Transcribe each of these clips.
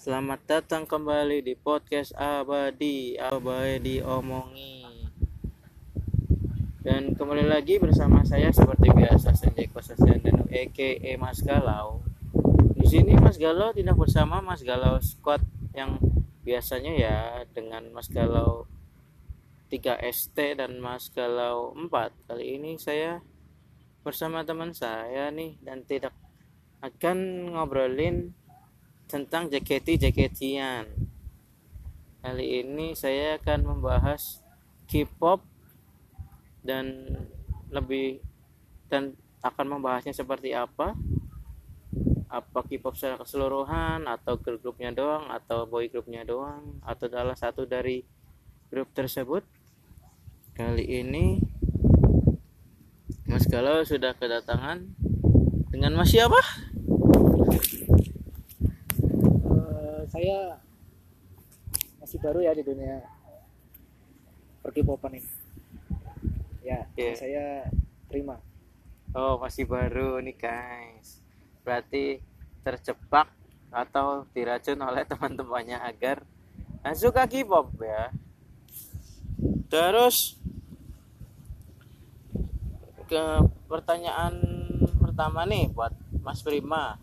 Selamat datang kembali di podcast Abadi. Abadi Omongi Dan kembali lagi bersama saya seperti biasa Senjeko Sesendenu EKE Mas Galau. Di sini Mas Galau tidak bersama Mas Galau Squad yang biasanya ya dengan Mas Galau 3 ST dan Mas Galau 4 Kali ini saya bersama teman saya nih dan tidak akan ngobrolin tentang jaketi-jaketian. Kali ini saya akan membahas K-pop dan lebih dan akan membahasnya seperti apa. Apa K-pop secara keseluruhan atau girl groupnya doang atau boy groupnya doang atau salah satu dari grup tersebut. Kali ini Mas Galau sudah kedatangan dengan Mas siapa? Saya masih baru ya di dunia perkipopan ini. Ya Iya. saya terima. Oh masih baru nih guys. Berarti terjebak atau diracun oleh teman-temannya agar nah, suka K-pop ya. Terus ke pertanyaan pertama nih buat Mas Prima.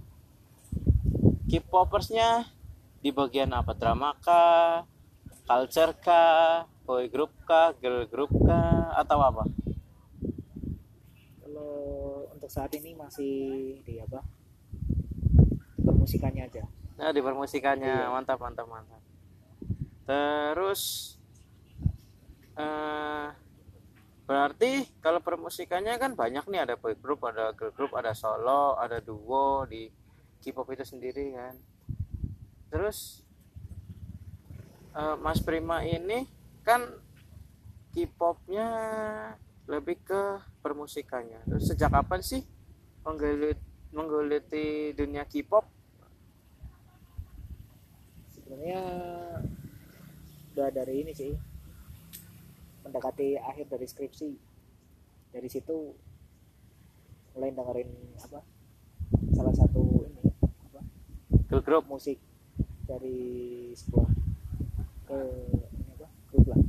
K-popersnya di bagian apa? Drama kah? Culture kah? Boy group kah? Girl group kah? Atau apa? Kalau untuk saat ini masih di apa? Permusikannya aja. Nah di permusikannya. Iya. mantap mantap mantap. Terus eh berarti kalau permusikannya kan banyak nih. Ada boy group ada girl group ada solo ada duo di K-pop itu sendiri kan terus eh, Mas Prima ini kan K-popnya lebih ke permusikannya. Terus sejak kapan sih menggelut menggeluti dunia K-pop? Sebenarnya udah dari ini sih. Mendekati akhir dari skripsi. Dari situ mulai dengerin apa? Salah satu ini apa? Girl group. Musik dari sebuah ke apa? Grup lah.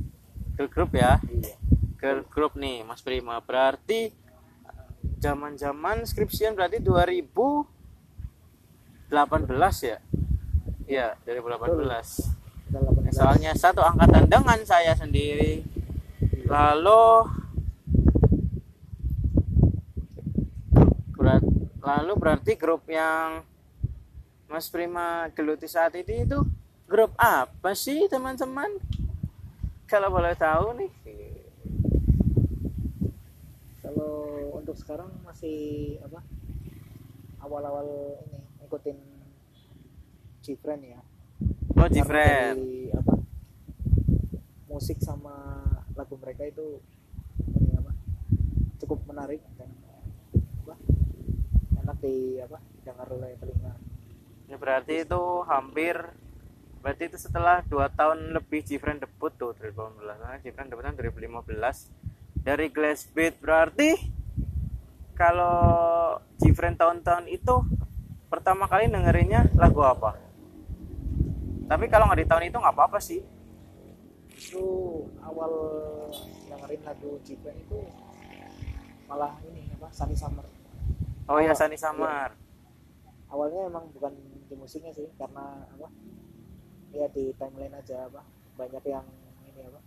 Girl group ya? Iya. Girl group nih Mas Prima. Berarti zaman-zaman skripsian berarti 2018 ya? Iya 2018 udah 18 soalnya satu angkatan dengan saya sendiri. Lalu berat, lalu berarti grup yang Mas Prima geluti saat ini itu grup apa sih teman-teman? Kalau boleh tahu nih. Kalau untuk sekarang masih apa? Awal-awal ini ngikutin Gfriend ya. Oh dari, apa? Musik sama lagu mereka itu ini apa? Cukup menarik dan apa? Enak di apa? Dengar oleh telinga Ya, berarti itu hampir berarti itu setelah dua tahun lebih Jifren debut tuh 2018 karena Jifren debutnya 2015 dari Glass Beat berarti kalau Jifren tahun-tahun itu pertama kali dengerinnya lagu apa? Tapi kalau nggak di tahun itu nggak apa-apa sih. Itu awal dengerin lagu Gfriend itu malah ini apa Sunny Summer. Oh ya Sunny Samar awalnya emang bukan di musiknya sih karena apa ya di timeline aja apa banyak yang ini apa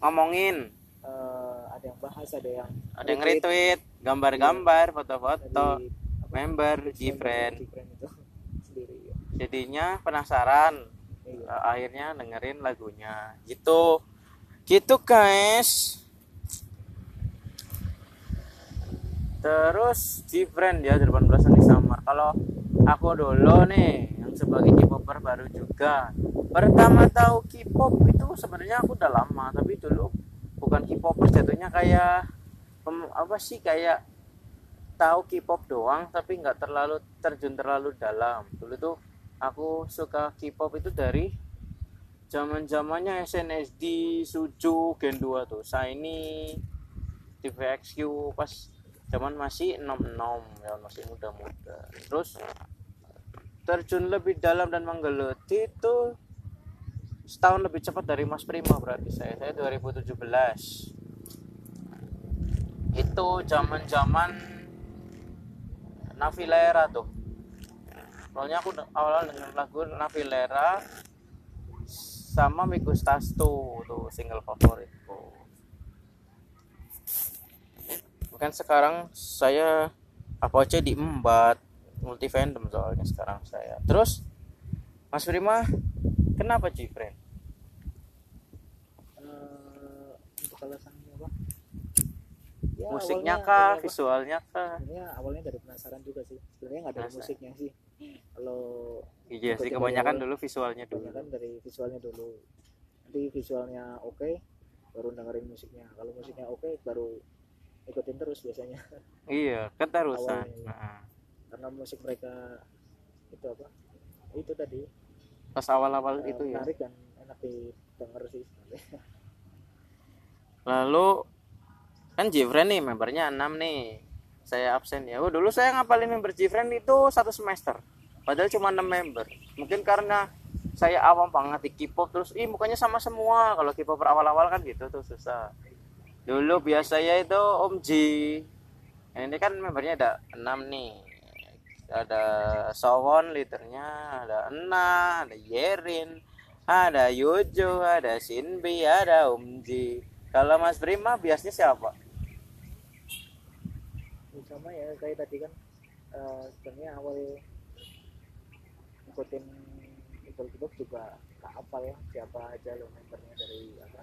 ngomongin. Eh, ada yang bahas ada yang ada yang retweet. gambar-gambar foto-foto dari apa, member Gfriend itu sendiri ya. jadinya penasaran. Iya. Uh, akhirnya dengerin lagunya. Gitu. Gitu guys. Terus Gfriend ya 18 di Samar kalau aku dulu nih yang sebagai K-popper baru juga. Pertama tahu K-pop itu sebenarnya aku udah lama tapi dulu bukan K-popper jatuhnya kayak apa sih kayak tahu K-pop doang tapi nggak terlalu terjun terlalu dalam. Dulu tuh aku suka K-pop itu dari zaman zamannya SNSD Suju Gen 2 tuh Shiny TVXQ pas zaman masih 66 ya masih muda-muda. Terus terjun lebih dalam dan menggeluti itu setahun lebih cepat dari Mas Prima berarti saya. Saya 2017 itu zaman zaman Navilera tuh. Soalnya aku awalnya dengan lagu Navilera sama Migus Tastu tuh single favoritku kan sekarang saya apa aja diembat multi fandom soalnya sekarang saya. Terus Mas Prima kenapa Cifren uh, untuk alasannya apa? Ya, musiknya awalnya kah dari visualnya kah? Sebenarnya awalnya dari penasaran juga sih. Sebenarnya nggak dari Penasaran. musiknya sih. Kalau iya sih kebanyakan dulu visualnya dulu. kebanyakan dari visualnya dulu. Nanti visualnya oke baru dengerin musiknya. Kalau musiknya oke baru ikutin terus biasanya. Iya keterusan. Awalnya. Nah, karena musik mereka itu apa? Itu tadi. Pas awal-awal eh, itu ya? menarik dan enak didengar sih lalu kan Jifren nih membernya 6 nih. Saya absen ya. Oh, dulu saya ngapalin member Jifren itu satu semester. Padahal cuma 6 member. Mungkin karena saya awam banget di K-pop terus ih mukanya sama semua. Kalau K-pop awal-awal kan gitu tuh susah dulu biasanya itu Om Ji. Ini kan membernya ada 6 nih. Ada Sowon leadernya ada Ena ada Yerin ada Yojo ada Shinbi ada Om Ji. Kalau Mas Prima biasanya siapa? Ya, sama ya kayak tadi kan eh, sebenarnya awal ikutin Idol juga nggak apal ya siapa aja lo membernya dari apa?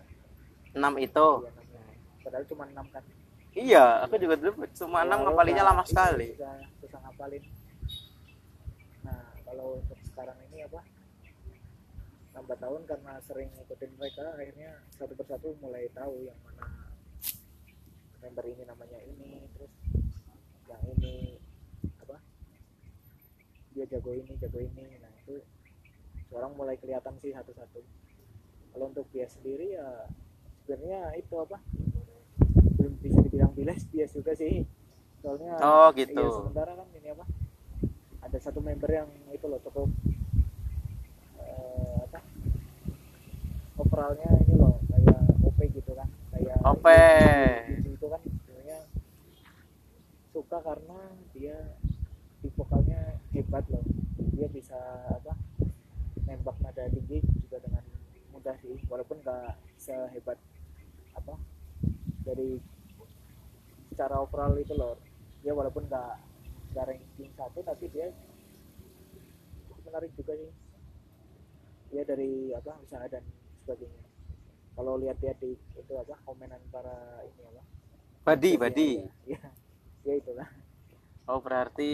6 itu. Namanya. Padahal cuma enam kan. Iya aku juga dulu cuma 6 Walau ngapalinya nggak- lama iya, sekali. susah, ngapalin. Nah kalau untuk sekarang ini apa? Tambah tahun karena sering ikutin mereka akhirnya satu persatu mulai tahu yang mana member ini namanya ini terus yang ini apa? Dia jago ini jago ini. Nah itu sekarang mulai kelihatan sih satu-satu. Kalau untuk dia sendiri ya sebenarnya itu apa belum bisa dibilang bilas bias juga sih soalnya Oh, gitu. iya, sementara kan ini apa ada satu member yang itu loh cukup eh, apa overallnya ini loh kayak OP gitu kan kayak OP. Yuji itu kan sebenarnya suka karena dia di vokalnya hebat loh dia bisa apa nembak nada tinggi juga dengan mudah sih walaupun nggak sehebat apa dari secara overall itu loh. Dia walaupun nggak nggak ranking satu tapi dia menarik juga sih. Dia dari apa usaha dan sebagainya. Kalau lihat-lihat di itu apa komenan para ini apa Badi ya, Badi ya, ya itulah. Oh berarti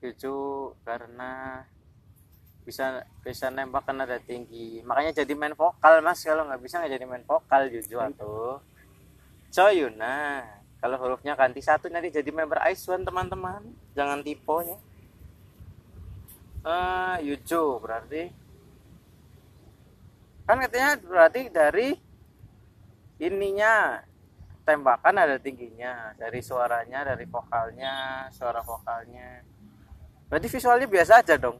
Jojo karena bisa bisa nembak kan ada tinggi. Makanya jadi main vokal mas. Kalau nggak bisa nggak jadi main vokal Jojo atau Coyuna kalau hurufnya ganti satu nanti jadi member One teman-teman. Jangan tiponya. Eh Yujo berarti. Kan katanya berarti dari ininya tembakan ada tingginya dari suaranya dari vokalnya suara vokalnya. Berarti visualnya biasa aja dong.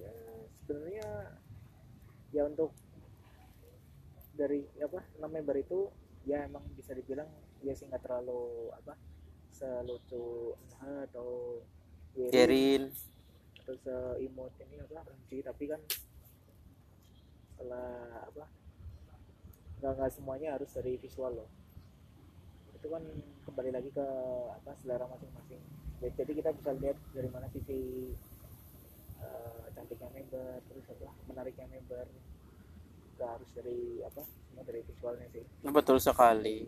Ya sebenarnya ya untuk dari apa enam member itu ya emang bisa dibilang ya sih nggak terlalu apa selucu atau Yerin Gerin atau seimut ini apa Unji tapi kan setelah apa nggak nggak semuanya harus dari visual loh. Itu kan kembali lagi ke apa selera masing-masing. Ya, jadi kita bisa lihat dari mana sisi eh, cantiknya member terus apa menariknya member nggak harus dari apa semua dari visualnya sih. Betul sekali.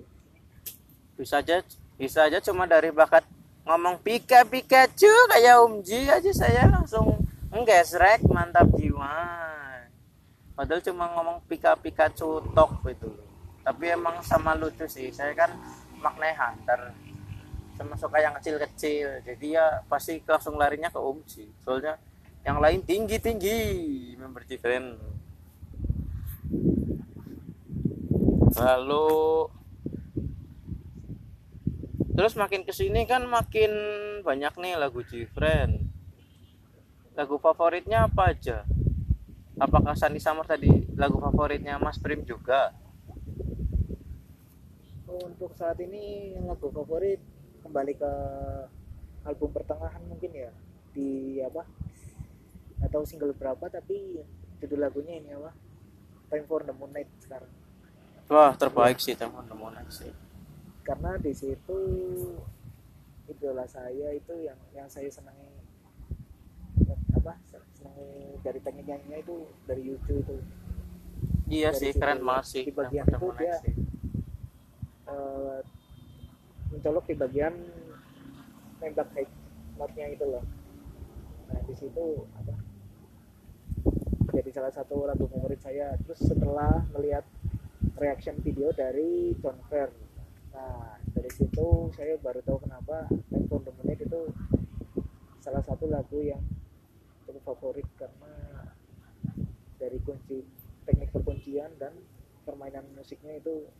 Bisa aja bisa aja cuma dari bakat ngomong pika Pikachu kayak Om Ji aja saya langsung nggesrek mantap jiwa. Padahal cuma ngomong pika Pikachu tok gitu. Tapi emang sama lucu sih. Saya kan maknanya hunter. Sama suka yang kecil-kecil. Jadi ya pasti langsung larinya ke Om Ji. Soalnya yang lain tinggi-tinggi member different lalu terus makin ke sini kan makin banyak nih lagu Jifren lagu favoritnya apa aja? Apakah Sandi Samar tadi lagu favoritnya Mas Prim juga? Untuk saat ini lagu favorit kembali ke album pertengahan mungkin ya. Di apa? Atau single berapa tapi judul lagunya ini apa? Time for the Moonlight sekarang wah terbaik sih the Moonlight sih karena di situ idola saya itu yang yang saya senangi apa senangi dari teknik nyanyinya itu dari YouTube itu. Iya Dari sih situ, keren banget sih di bagian itu dia- sih. eh, mencolok di bagian nembak high note-nya itu loh. Nah di situ apa jadi salah satu lagu favorit saya. Terus setelah melihat reaction video dari John Fair. Nah dari situ saya baru tahu kenapa Time for the Moonlight itu salah satu lagu yang cukup favorit karena dari kunci teknik perkuncian dan permainan musiknya itu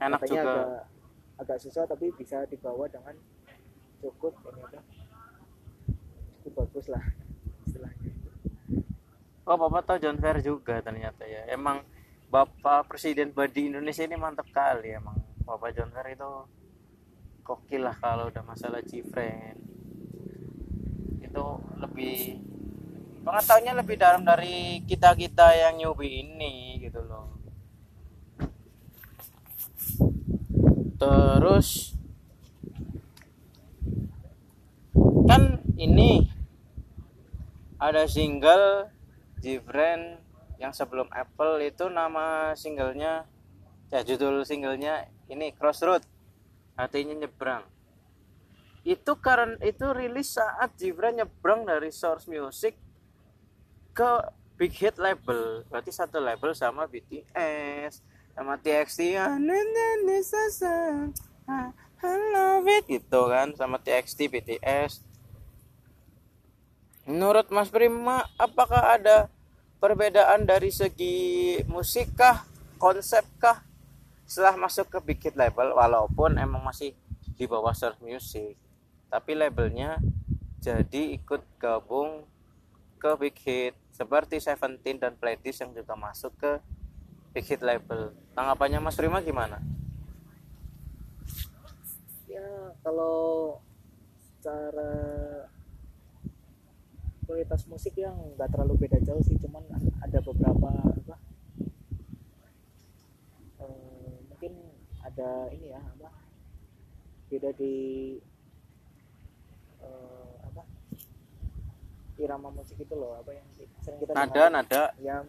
enak juga. agak agak susah tapi bisa dibawa dengan cukup ini apa cukup bagus lah istilahnya. Oh bapak tahu John Fair juga ternyata ya. Emang bapak presiden badi Indonesia ini mantap kali emang bapak John Fair itu kokil lah kalau udah masalah Gfriend. Itu lebih pengetahuannya lebih dalam dari kita kita yang newbie ini gitu loh. Terus kan ini ada single Gfriend yang sebelum Apple itu nama singlenya ya judul singlenya ini Crossroad. Artinya nyebrang. Itu karena itu rilis saat Gfriend nyebrang dari Source Music ke Big Hit label. Berarti satu label sama BTS sama TXT ya, I love it. Gitu kan sama TXT BTS Menurut Mas Prima, apakah ada perbedaan dari segi musik kah, konsep kah setelah masuk ke Big Hit label walaupun emang masih di bawah Surf Music. Tapi labelnya jadi ikut gabung ke Big Hit seperti Seventeen dan Pledis yang juga masuk ke Big Hit label. Tanggapannya Mas Prima gimana? ya kalau secara kualitas musik yang nggak terlalu beda jauh sih cuman ada beberapa apa eh, mungkin ada ini ya apa beda di eh, apa irama musik itu loh apa yang sering kita Nada, dengar. nada. ya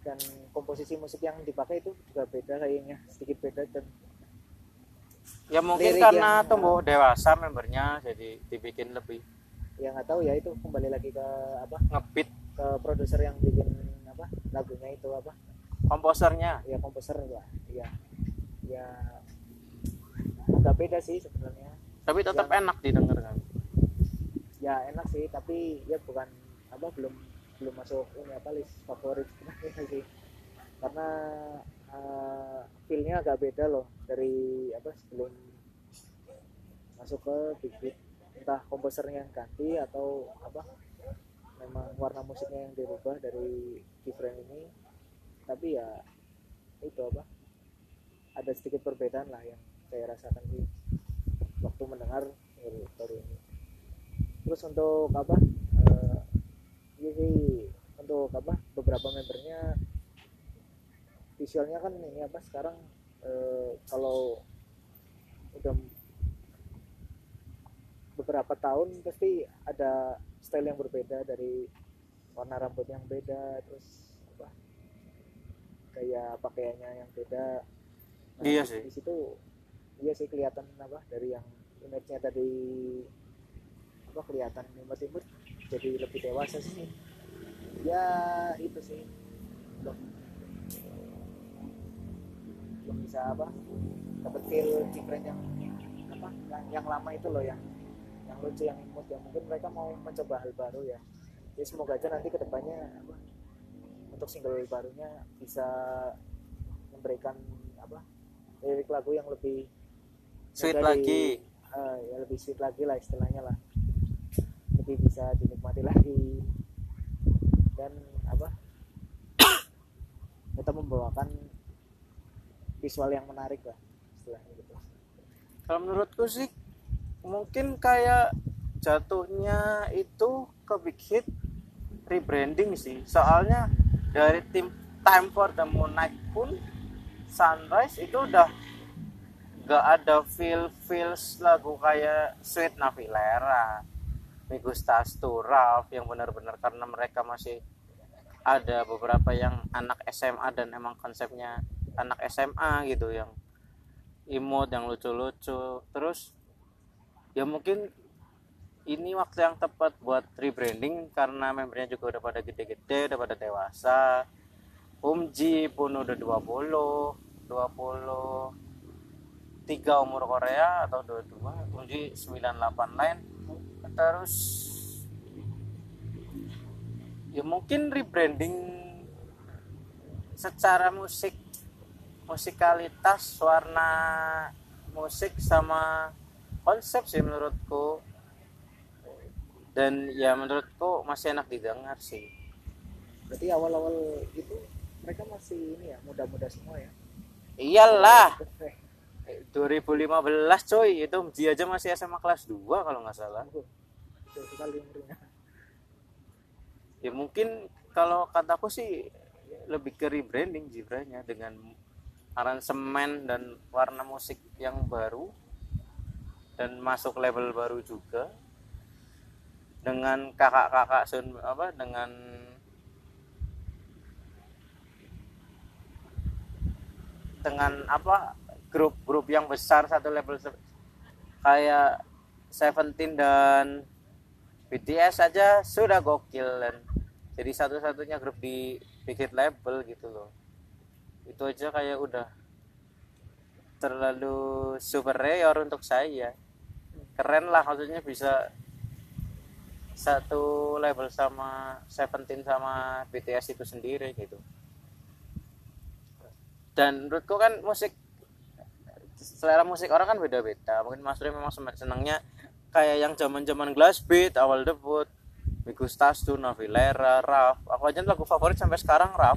dan komposisi musik yang dipakai itu juga beda kayaknya sedikit beda dan Ya mungkin karena yang- tumbuh dewasa membernya jadi dibikin lebih ya nggak tahu ya itu kembali lagi ke apa? Ngebeat. Ke produser yang bikin apa? Lagunya itu apa? Komposernya. Ya komposer ya ya ya agak beda sih sebenarnya. Tapi tetap Yang- enak didengar kan ya enak sih tapi ya bukan apa belum belum masuk ini apa list favorit sebenarnya sih. Karena uh, feelnya agak beda loh dari apa sebelum masuk ke big hit entah komposernya yang ganti atau apa memang warna musiknya yang dirubah dari different ini. Tapi ya itu apa ada sedikit perbedaan lah yang saya rasakan sih waktu mendengar baru ini. Terus untuk apa sih untuk apa beberapa membernya visualnya kan ini apa sekarang eh, kalau udah beberapa tahun pasti ada style yang berbeda dari warna rambut yang beda terus apa kayak pakaiannya yang beda. Nah, Iya sih. di situ iya sih kelihatan apa dari yang image-nya tadi apa kelihatan imut-imut jadi lebih dewasa sih. Ya itu sih. Belum. Belum bisa apa dapat feel different yang apa yang, yang lama itu loh yang yang lucu yang imut ya. Mungkin mereka mau mencoba hal baru ya. Ya semoga aja nanti ke depannya apa untuk single barunya bisa memberikan apa lirik lagu yang lebih Sweet yang dari- lagi. eh, ya lebih sweet lagi lah istilahnya lah. Lebih lebih bisa dinikmati lagi. Dan apa kita membawakan visual yang menarik lah istilahnya gitu. Kalau menurutku sih mungkin kayak jatuhnya itu ke big hit rebranding sih. Soalnya dari tim Time for the Moon Night pun Sunrise itu udah gak ada feel feels lagu kayak Sweet Navilera Migustas Ralph yang benar-benar karena mereka masih ada beberapa yang anak SMA dan emang konsepnya anak SMA gitu yang imut yang lucu-lucu. Terus ya mungkin ini waktu yang tepat buat rebranding karena membernya juga udah pada gede-gede udah pada dewasa. Umji pun udah 20 20 tiga umur Korea atau 22 Umji 98 lain terus ya mungkin rebranding secara musik musikalitas warna musik sama konsep sih menurutku. Dan ya menurutku masih enak didengar sih. Berarti awal-awal itu mereka masih ini ya muda-muda semua ya? Iyalah. 2015 coy itu dia aja masih SMA kelas 2 kalau nggak salah. Ya mungkin kalau kataku sih lebih ke rebranding jibranya dengan aransemen dan warna musik yang baru dan masuk label baru juga. Dengan kakak-kakak sun apa dengan dengan apa grup-grup yang besar satu se- kayak Seventeen dan BTS saja sudah gokil dan jadi satu-satunya grup di bikin label gitu loh. Itu aja kayak udah terlalu superior untuk saya keren lah maksudnya bisa satu label sama Seventeen sama BTS itu sendiri gitu. Dan menurutku kan musik selera musik orang kan beda-beda. Mungkin Mas Ri memang senangnya kayak yang zaman-zaman Glass Beat awal debut Migus Tastu, Navilera, Raf. Aku aja lagu favorit sampai sekarang Raf.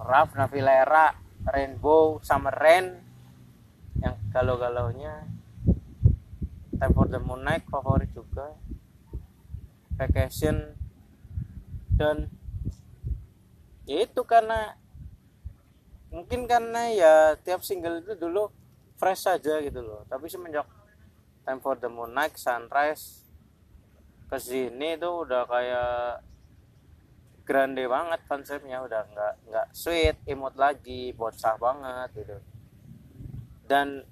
Raf, Navilera, Rainbow, Summer Rain yang galau-galaunya Time for the Moon Night favorit juga. Vacation. Dan ya itu karena mungkin karena ya tiap single itu dulu fresh saja gitu loh. Tapi semenjak Time for the Moon Night, Sunrise ke sini itu udah kayak grande banget konsepnya. Udah nggak nggak sweet imut lagi bocah banget gitu dan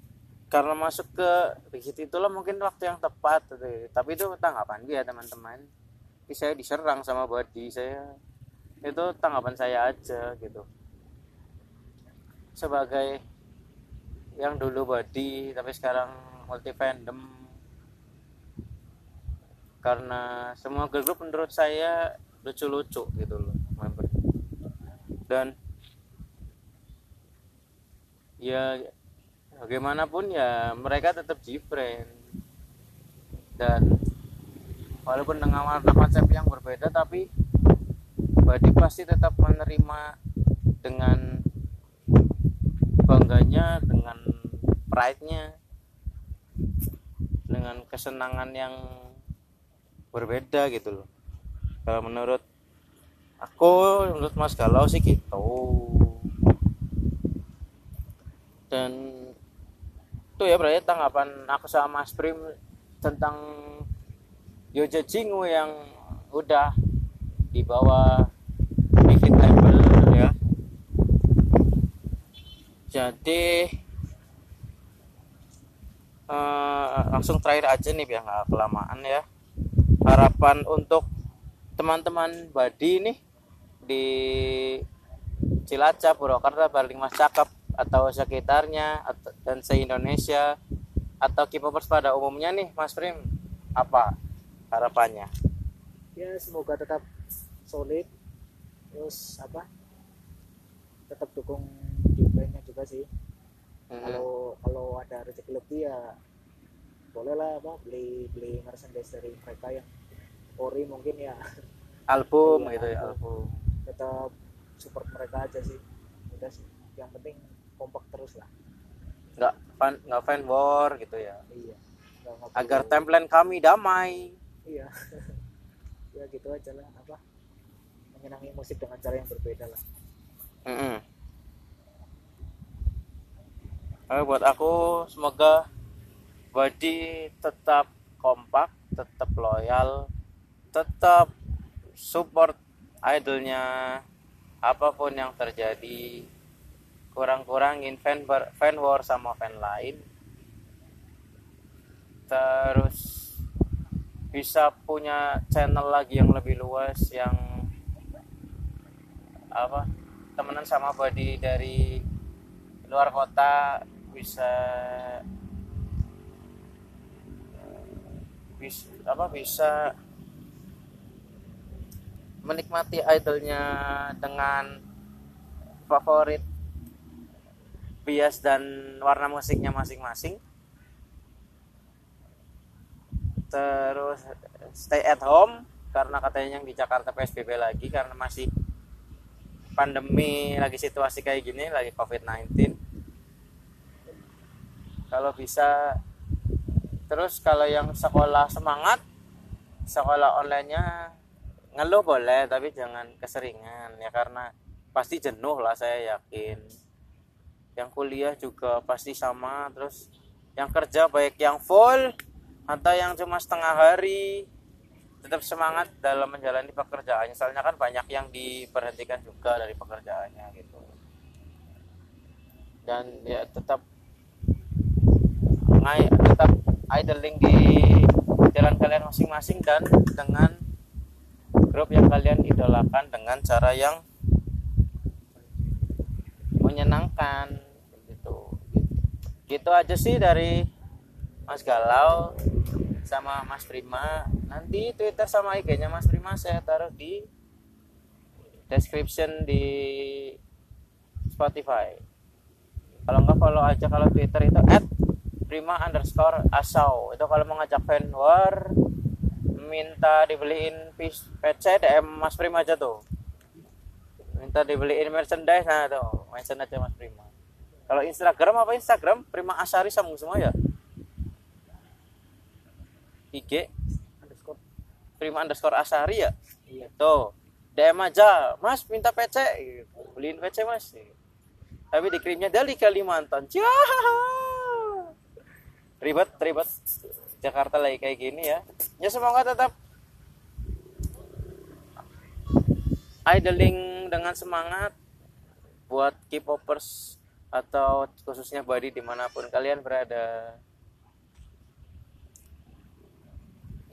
karena masuk ke begitu itulah mungkin waktu yang tepat gitu. tapi itu tanggapan dia teman-teman. Tapi saya diserang sama body saya itu tanggapan saya aja gitu. Sebagai yang dulu body tapi sekarang multi fandom karena semua girl group menurut saya lucu-lucu gitu loh member. Dan ya bagaimanapun ya mereka tetap G-friend dan walaupun dengan warna konsep yang berbeda tapi Badi pasti tetap menerima dengan bangganya dengan pride-nya dengan kesenangan yang berbeda gitu loh. Kalau menurut aku menurut Mas Galau sih gitu. Dan itu ya berarti tanggapan aku sama Prim tentang Yoja Jingu yang udah di bawah bikin label ya. Jadi eh, langsung terakhir aja nih biar nggak kelamaan ya. Harapan untuk teman-teman badi nih di Cilacap, Purwakarta, Baling Mas Cakep atau sekitarnya atau- dan se Indonesia atau K-popers pada umumnya nih Mas Prim apa harapannya? ya semoga tetap solid terus apa tetap dukung Juvennya juga sih Mm-mm. kalau kalau ada rezeki lebih ya boleh lah apa beli beli merchandise dari mereka yang ori mungkin ya album Iya, gitu ya album. album tetap support mereka aja sih udah sih yang penting kompak terus lah. Nggak fan nggak fan war gitu ya. Iya. Nggak- agar perlu- timeline kami damai. Iya. Ya gitu aja lah apa menyenangi musik dengan cara yang berbeda lah. Mm-mm. Eh, buat aku semoga Body tetap kompak, tetap loyal, tetap support idolnya apa pun yang terjadi. Kurang-kurangin fan fan war sama fan lain. Terus bisa punya channel lagi yang lebih luas yang apa temenan sama body dari luar kota bisa bisa apa bisa menikmati idolnya dengan favorit bias dan warna musiknya masing-masing. Terus stay at home karena katanya yang di Jakarta PSBB lagi karena masih pandemi lagi situasi kayak gini lagi COVID-19 kalau bisa terus kalau yang sekolah semangat sekolah onlinenya ngeluh boleh tapi jangan keseringan ya karena pasti jenuh lah saya yakin yang kuliah juga pasti sama terus yang kerja baik yang full atau yang cuma setengah hari tetap semangat dalam menjalani pekerjaannya. Soalnya kan banyak yang diberhentikan juga dari pekerjaannya gitu. Dan ya tetap ngai tetap idling di jalan kalian masing-masing dan dengan grup yang kalian idolakan dengan cara yang menyenangkan gitu aja sih dari Mas Galau sama Mas Prima nanti Twitter sama IG-nya Mas Prima saya taruh di description di Spotify. Kalau nggak follow aja kalau Twitter itu at prima underscore asau. Itu kalau mau ngajak fan war minta dibeliin PC DM Mas Prima aja tuh. Minta dibeliin merchandise nah tuh mention aja Mas Prima kalau Instagram apa Instagram? Prima Asari sambung semua ya? IG underscore. Prima underscore Asari ya? Iya. Tuh. DM aja. Mas minta PC beliin PC Mas. Tapi dikirimnya dari Kalimantan. Ciao. ribet ribet. Jakarta lagi kayak gini ya. Ya semoga tetap idling dengan semangat buat K-popers atau khususnya body di mana pun kalian berada.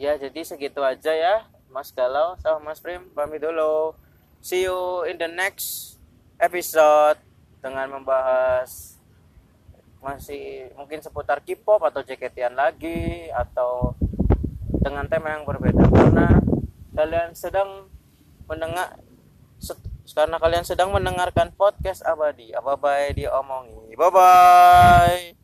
Ya jadi segitu aja ya Mas Galau sama Mas Prim pamit dulu. See you in the next episode dengan membahas masih mungkin seputar K-pop atau JKT-an lagi atau dengan tema yang berbeda. Karena kalian sedang mendengar karena kalian sedang mendengarkan podcast abadi apa baik diomongi bye bye